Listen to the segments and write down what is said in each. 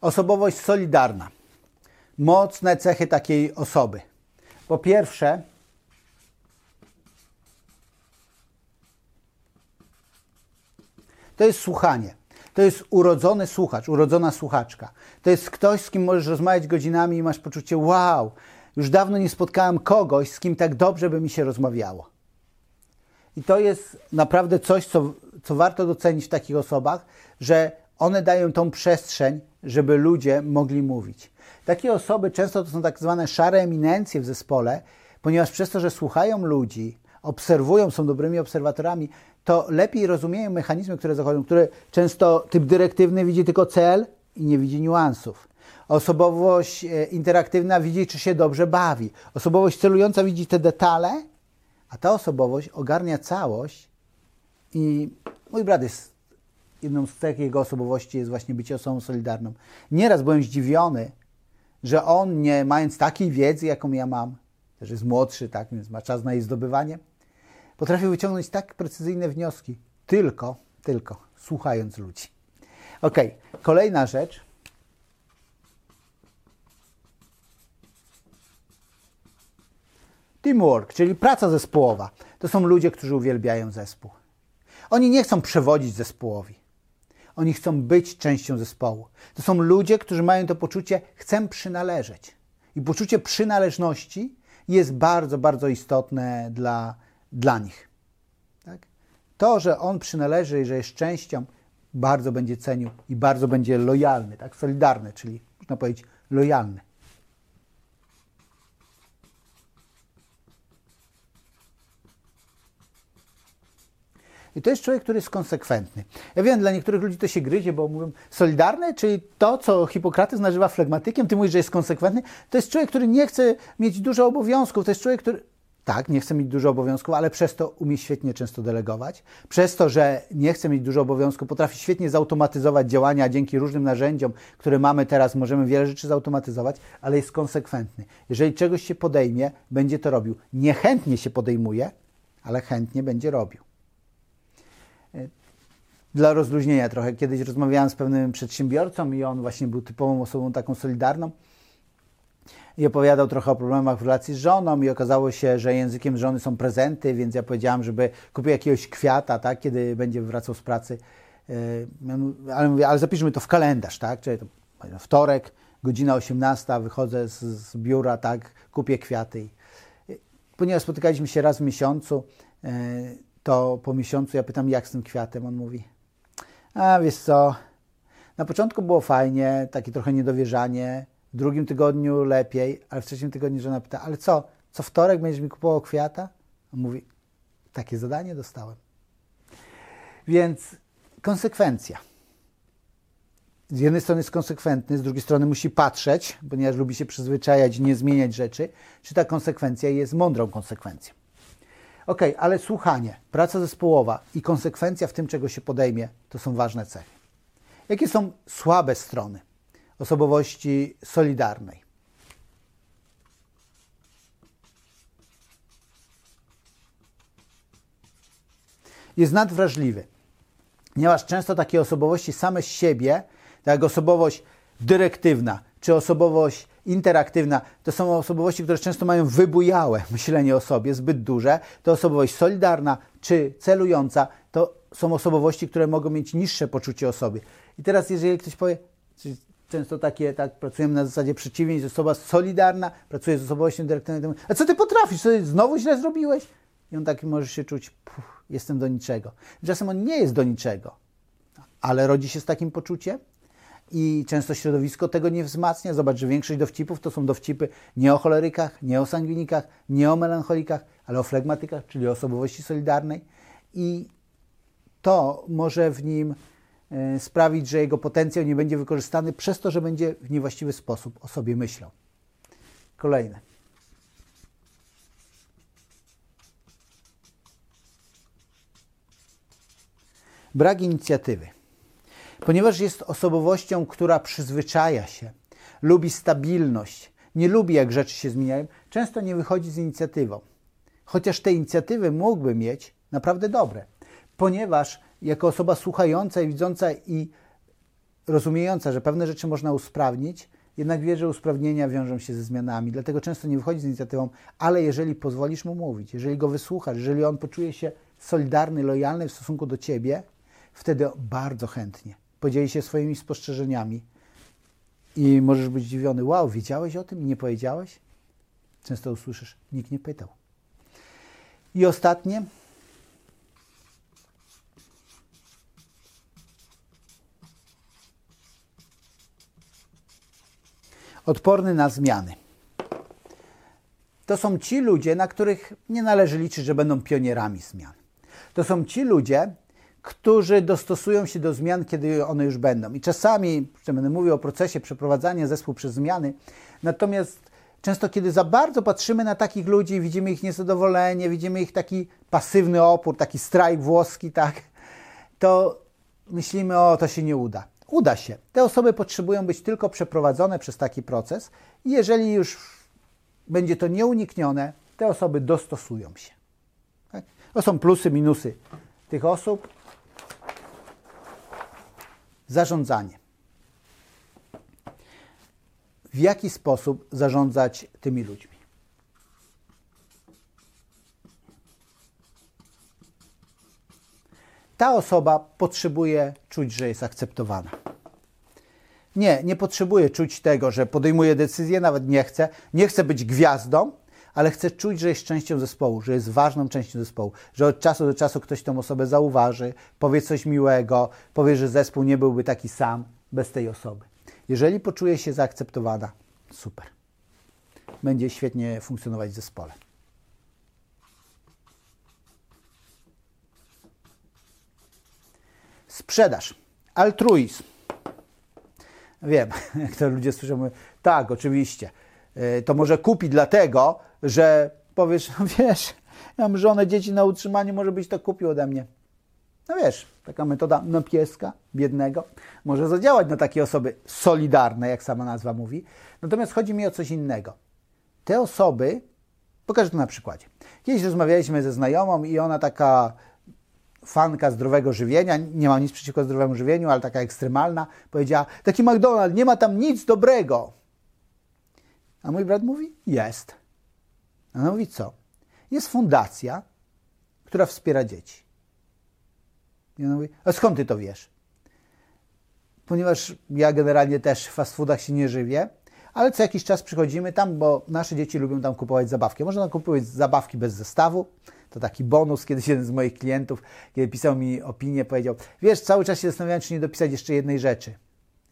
Osobowość solidarna. Mocne cechy takiej osoby. Po pierwsze, to jest słuchanie. To jest urodzony słuchacz, urodzona słuchaczka. To jest ktoś, z kim możesz rozmawiać godzinami i masz poczucie, wow, już dawno nie spotkałem kogoś, z kim tak dobrze by mi się rozmawiało. I to jest naprawdę coś, co, co warto docenić w takich osobach, że one dają tą przestrzeń, żeby ludzie mogli mówić. Takie osoby często to są tak zwane szare eminencje w zespole, ponieważ przez to, że słuchają ludzi, obserwują, są dobrymi obserwatorami, to lepiej rozumieją mechanizmy, które zachodzą, które często typ dyrektywny widzi tylko cel i nie widzi niuansów. Osobowość e, interaktywna widzi, czy się dobrze bawi. Osobowość celująca widzi te detale, a ta osobowość ogarnia całość i mój brat jest jedną z cech jego osobowości jest właśnie bycie osobą solidarną. Nieraz byłem zdziwiony, że on, nie mając takiej wiedzy, jaką ja mam, też jest młodszy, tak, więc ma czas na jej zdobywanie, potrafił wyciągnąć tak precyzyjne wnioski, tylko, tylko słuchając ludzi. Ok, kolejna rzecz. Teamwork, czyli praca zespołowa. To są ludzie, którzy uwielbiają zespół. Oni nie chcą przewodzić zespołowi. Oni chcą być częścią zespołu. To są ludzie, którzy mają to poczucie, chcę przynależeć. I poczucie przynależności jest bardzo, bardzo istotne dla, dla nich. Tak? To, że on przynależy i że jest częścią, bardzo będzie cenił i bardzo będzie lojalny, tak? solidarny, czyli można powiedzieć lojalny. I to jest człowiek, który jest konsekwentny. Ja wiem, dla niektórych ludzi to się gryzie, bo mówią solidarny, czyli to, co Hipokrates nazywa flegmatykiem, ty mówisz, że jest konsekwentny. To jest człowiek, który nie chce mieć dużo obowiązków. To jest człowiek, który tak, nie chce mieć dużo obowiązków, ale przez to umie świetnie często delegować. Przez to, że nie chce mieć dużo obowiązków, potrafi świetnie zautomatyzować działania dzięki różnym narzędziom, które mamy teraz, możemy wiele rzeczy zautomatyzować, ale jest konsekwentny. Jeżeli czegoś się podejmie, będzie to robił. Niechętnie się podejmuje, ale chętnie będzie robił dla rozluźnienia trochę. Kiedyś rozmawiałem z pewnym przedsiębiorcą i on właśnie był typową osobą taką solidarną i opowiadał trochę o problemach w relacji z żoną i okazało się, że językiem żony są prezenty, więc ja powiedziałam, żeby kupił jakiegoś kwiata, tak, kiedy będzie wracał z pracy. E, ale mówię, ale zapiszmy to w kalendarz, tak, czyli to wtorek, godzina 18, wychodzę z, z biura, tak, kupię kwiaty. Ponieważ spotykaliśmy się raz w miesiącu, e, to po miesiącu ja pytam, jak z tym kwiatem? On mówi, a wiesz co, na początku było fajnie, takie trochę niedowierzanie, w drugim tygodniu lepiej, ale w trzecim tygodniu żona pyta, ale co, co wtorek będziesz mi kupował kwiata? On mówi, takie zadanie dostałem. Więc konsekwencja. Z jednej strony jest konsekwentny, z drugiej strony musi patrzeć, ponieważ lubi się przyzwyczajać, nie zmieniać rzeczy, czy ta konsekwencja jest mądrą konsekwencją. Ok, ale słuchanie, praca zespołowa i konsekwencja w tym, czego się podejmie, to są ważne cechy. Jakie są słabe strony osobowości solidarnej? Jest nadwrażliwy, ponieważ często takie osobowości same z siebie, tak jak osobowość dyrektywna czy osobowość interaktywna, to są osobowości, które często mają wybujałe myślenie o sobie, zbyt duże. To osobowość solidarna czy celująca, to są osobowości, które mogą mieć niższe poczucie o sobie. I teraz, jeżeli ktoś powie, często takie, tak, pracujemy na zasadzie przeciwnej, że osoba solidarna pracuje z osobowością dyrektywną, a co ty potrafisz? Co, znowu źle zrobiłeś? I on taki może się czuć, jestem do niczego. Czasem on nie jest do niczego, ale rodzi się z takim poczuciem, i często środowisko tego nie wzmacnia. Zobacz, że większość dowcipów to są dowcipy nie o cholerykach, nie o sangwinikach, nie o melancholikach, ale o flegmatykach, czyli osobowości solidarnej. I to może w nim e, sprawić, że jego potencjał nie będzie wykorzystany przez to, że będzie w niewłaściwy sposób o sobie myślał. Kolejne. Brak inicjatywy ponieważ jest osobowością, która przyzwyczaja się, lubi stabilność, nie lubi jak rzeczy się zmieniają, często nie wychodzi z inicjatywą. Chociaż te inicjatywy mógłby mieć naprawdę dobre, ponieważ jako osoba słuchająca i widząca i rozumiejąca, że pewne rzeczy można usprawnić, jednak wie, że usprawnienia wiążą się ze zmianami, dlatego często nie wychodzi z inicjatywą, ale jeżeli pozwolisz mu mówić, jeżeli go wysłuchasz, jeżeli on poczuje się solidarny, lojalny w stosunku do ciebie, wtedy bardzo chętnie podzieli się swoimi spostrzeżeniami i możesz być zdziwiony, wow, wiedziałeś o tym i nie powiedziałeś? Często usłyszysz, nikt nie pytał. I ostatnie, odporny na zmiany. To są ci ludzie, na których nie należy liczyć, że będą pionierami zmian. To są ci ludzie, którzy dostosują się do zmian, kiedy one już będą. I czasami, będę mówił o procesie przeprowadzania zespół przez zmiany, natomiast często kiedy za bardzo patrzymy na takich ludzi, widzimy ich niezadowolenie, widzimy ich taki pasywny opór, taki strajk włoski, tak, to myślimy, o, to się nie uda. Uda się. Te osoby potrzebują być tylko przeprowadzone przez taki proces jeżeli już będzie to nieuniknione, te osoby dostosują się. Tak? To są plusy, minusy tych osób. Zarządzanie. W jaki sposób zarządzać tymi ludźmi? Ta osoba potrzebuje czuć, że jest akceptowana. Nie, nie potrzebuje czuć tego, że podejmuje decyzję, nawet nie chce, nie chce być gwiazdą, ale chce czuć, że jest częścią zespołu, że jest ważną częścią zespołu, że od czasu do czasu ktoś tę osobę zauważy, powie coś miłego, powie, że zespół nie byłby taki sam bez tej osoby. Jeżeli poczuje się zaakceptowana, super. Będzie świetnie funkcjonować w zespole. Sprzedaż, altruizm. Wiem, jak to ludzie słyszą, mówią, tak, oczywiście. E, to może kupi dlatego, że powiesz, no wiesz, ja mam żonę, dzieci na utrzymaniu, może być to kupił ode mnie. No wiesz, taka metoda na pieska, biednego, może zadziałać na takie osoby solidarne, jak sama nazwa mówi. Natomiast chodzi mi o coś innego. Te osoby, pokażę to na przykładzie. Kiedyś rozmawialiśmy ze znajomą i ona taka fanka zdrowego żywienia, nie ma nic przeciwko zdrowemu żywieniu, ale taka ekstremalna, powiedziała, taki McDonald's, nie ma tam nic dobrego. A mój brat mówi, jest. A ona mówi, co? Jest fundacja, która wspiera dzieci. I ona mówi, a skąd ty to wiesz? Ponieważ ja generalnie też w fast foodach się nie żywię, ale co jakiś czas przychodzimy tam, bo nasze dzieci lubią tam kupować zabawki. Można tam kupować zabawki bez zestawu, to taki bonus. Kiedyś jeden z moich klientów, kiedy pisał mi opinię, powiedział: Wiesz, cały czas się zastanawiałem, czy nie dopisać jeszcze jednej rzeczy.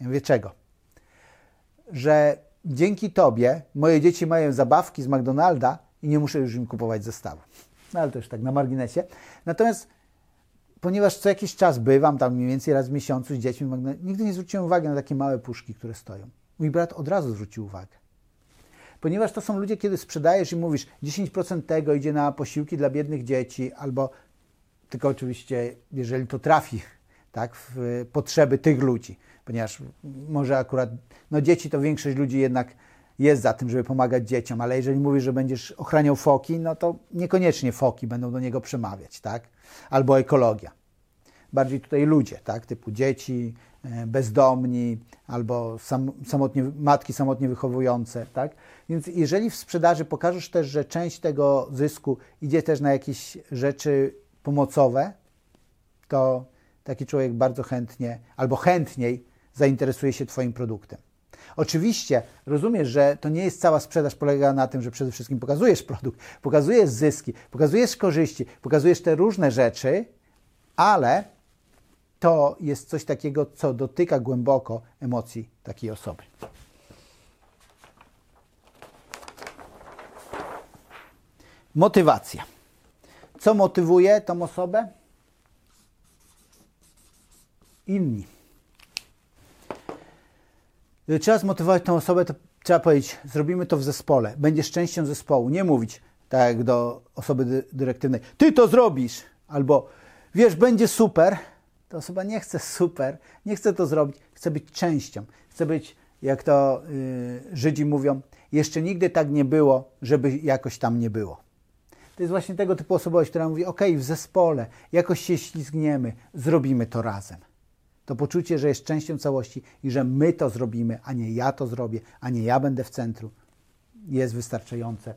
Ja mówię, czego? Że dzięki tobie moje dzieci mają zabawki z McDonalda i nie muszę już im kupować zestawu. No ale to już tak na marginesie. Natomiast ponieważ co jakiś czas bywam tam mniej więcej raz w miesiącu z dziećmi, nigdy nie zwróciłem uwagi na takie małe puszki, które stoją. Mój brat od razu zwrócił uwagę ponieważ to są ludzie, kiedy sprzedajesz i mówisz 10% tego idzie na posiłki dla biednych dzieci, albo tylko oczywiście, jeżeli to trafi tak, w potrzeby tych ludzi, ponieważ może akurat, no dzieci to większość ludzi jednak jest za tym, żeby pomagać dzieciom, ale jeżeli mówisz, że będziesz ochraniał foki, no to niekoniecznie foki będą do niego przemawiać, tak? Albo ekologia. Bardziej tutaj ludzie, tak? Typu dzieci, e, bezdomni, albo sam, samotnie, matki samotnie wychowujące, tak? Więc jeżeli w sprzedaży pokażesz też, że część tego zysku idzie też na jakieś rzeczy pomocowe, to taki człowiek bardzo chętnie albo chętniej zainteresuje się Twoim produktem. Oczywiście rozumiesz, że to nie jest cała sprzedaż polega na tym, że przede wszystkim pokazujesz produkt, pokazujesz zyski, pokazujesz korzyści, pokazujesz te różne rzeczy, ale to jest coś takiego, co dotyka głęboko emocji takiej osoby. Motywacja. Co motywuje tą osobę? Inni. Gdy trzeba zmotywować tą osobę, to trzeba powiedzieć, zrobimy to w zespole, będziesz częścią zespołu. Nie mówić tak jak do osoby dyrektywnej, ty to zrobisz, albo wiesz, będzie super. Ta osoba nie chce super, nie chce to zrobić, chce być częścią, chce być, jak to yy, Żydzi mówią, jeszcze nigdy tak nie było, żeby jakoś tam nie było. To jest właśnie tego typu osobowość, która mówi: OK, w zespole, jakoś się ślizgniemy, zrobimy to razem. To poczucie, że jest częścią całości i że my to zrobimy, a nie ja to zrobię, a nie ja będę w centrum, jest wystarczające,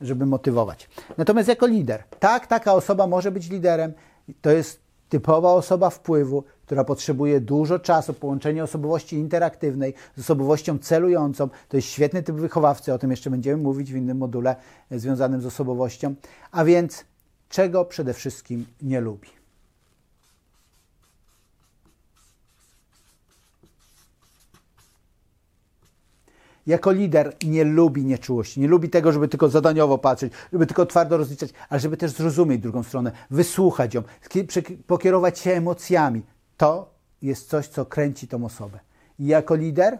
żeby motywować. Natomiast jako lider, tak, taka osoba może być liderem, to jest typowa osoba wpływu, która potrzebuje dużo czasu, połączenie osobowości interaktywnej z osobowością celującą. To jest świetny typ wychowawcy, o tym jeszcze będziemy mówić w innym module związanym z osobowością. A więc czego przede wszystkim nie lubi? Jako lider nie lubi nieczułości, nie lubi tego, żeby tylko zadaniowo patrzeć, żeby tylko twardo rozliczać, ale żeby też zrozumieć drugą stronę, wysłuchać ją, pokierować się emocjami. To jest coś, co kręci tą osobę. I jako lider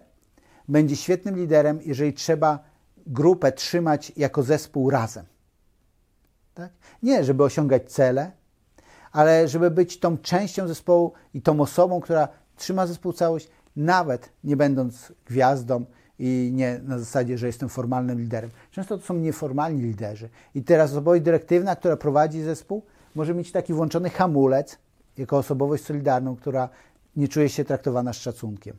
będzie świetnym liderem, jeżeli trzeba grupę trzymać jako zespół razem. Tak? Nie, żeby osiągać cele, ale żeby być tą częścią zespołu i tą osobą, która trzyma zespół całość, nawet nie będąc gwiazdą, i nie na zasadzie, że jestem formalnym liderem. Często to są nieformalni liderzy. I teraz osobowość dyrektywna, która prowadzi zespół, może mieć taki włączony hamulec jako osobowość solidarną, która nie czuje się traktowana z szacunkiem.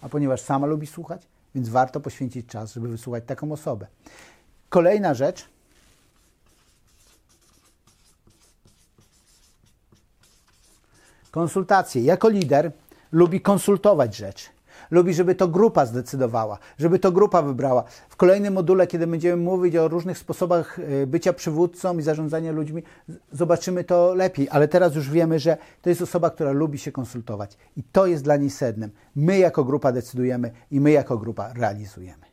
A ponieważ sama lubi słuchać, więc warto poświęcić czas, żeby wysłuchać taką osobę. Kolejna rzecz. Konsultacje. Jako lider lubi konsultować rzeczy. Lubi, żeby to grupa zdecydowała, żeby to grupa wybrała. W kolejnym module, kiedy będziemy mówić o różnych sposobach e, bycia przywódcą i zarządzania ludźmi, zobaczymy to lepiej, ale teraz już wiemy, że to jest osoba, która lubi się konsultować i to jest dla niej sednem. My jako grupa decydujemy i my jako grupa realizujemy.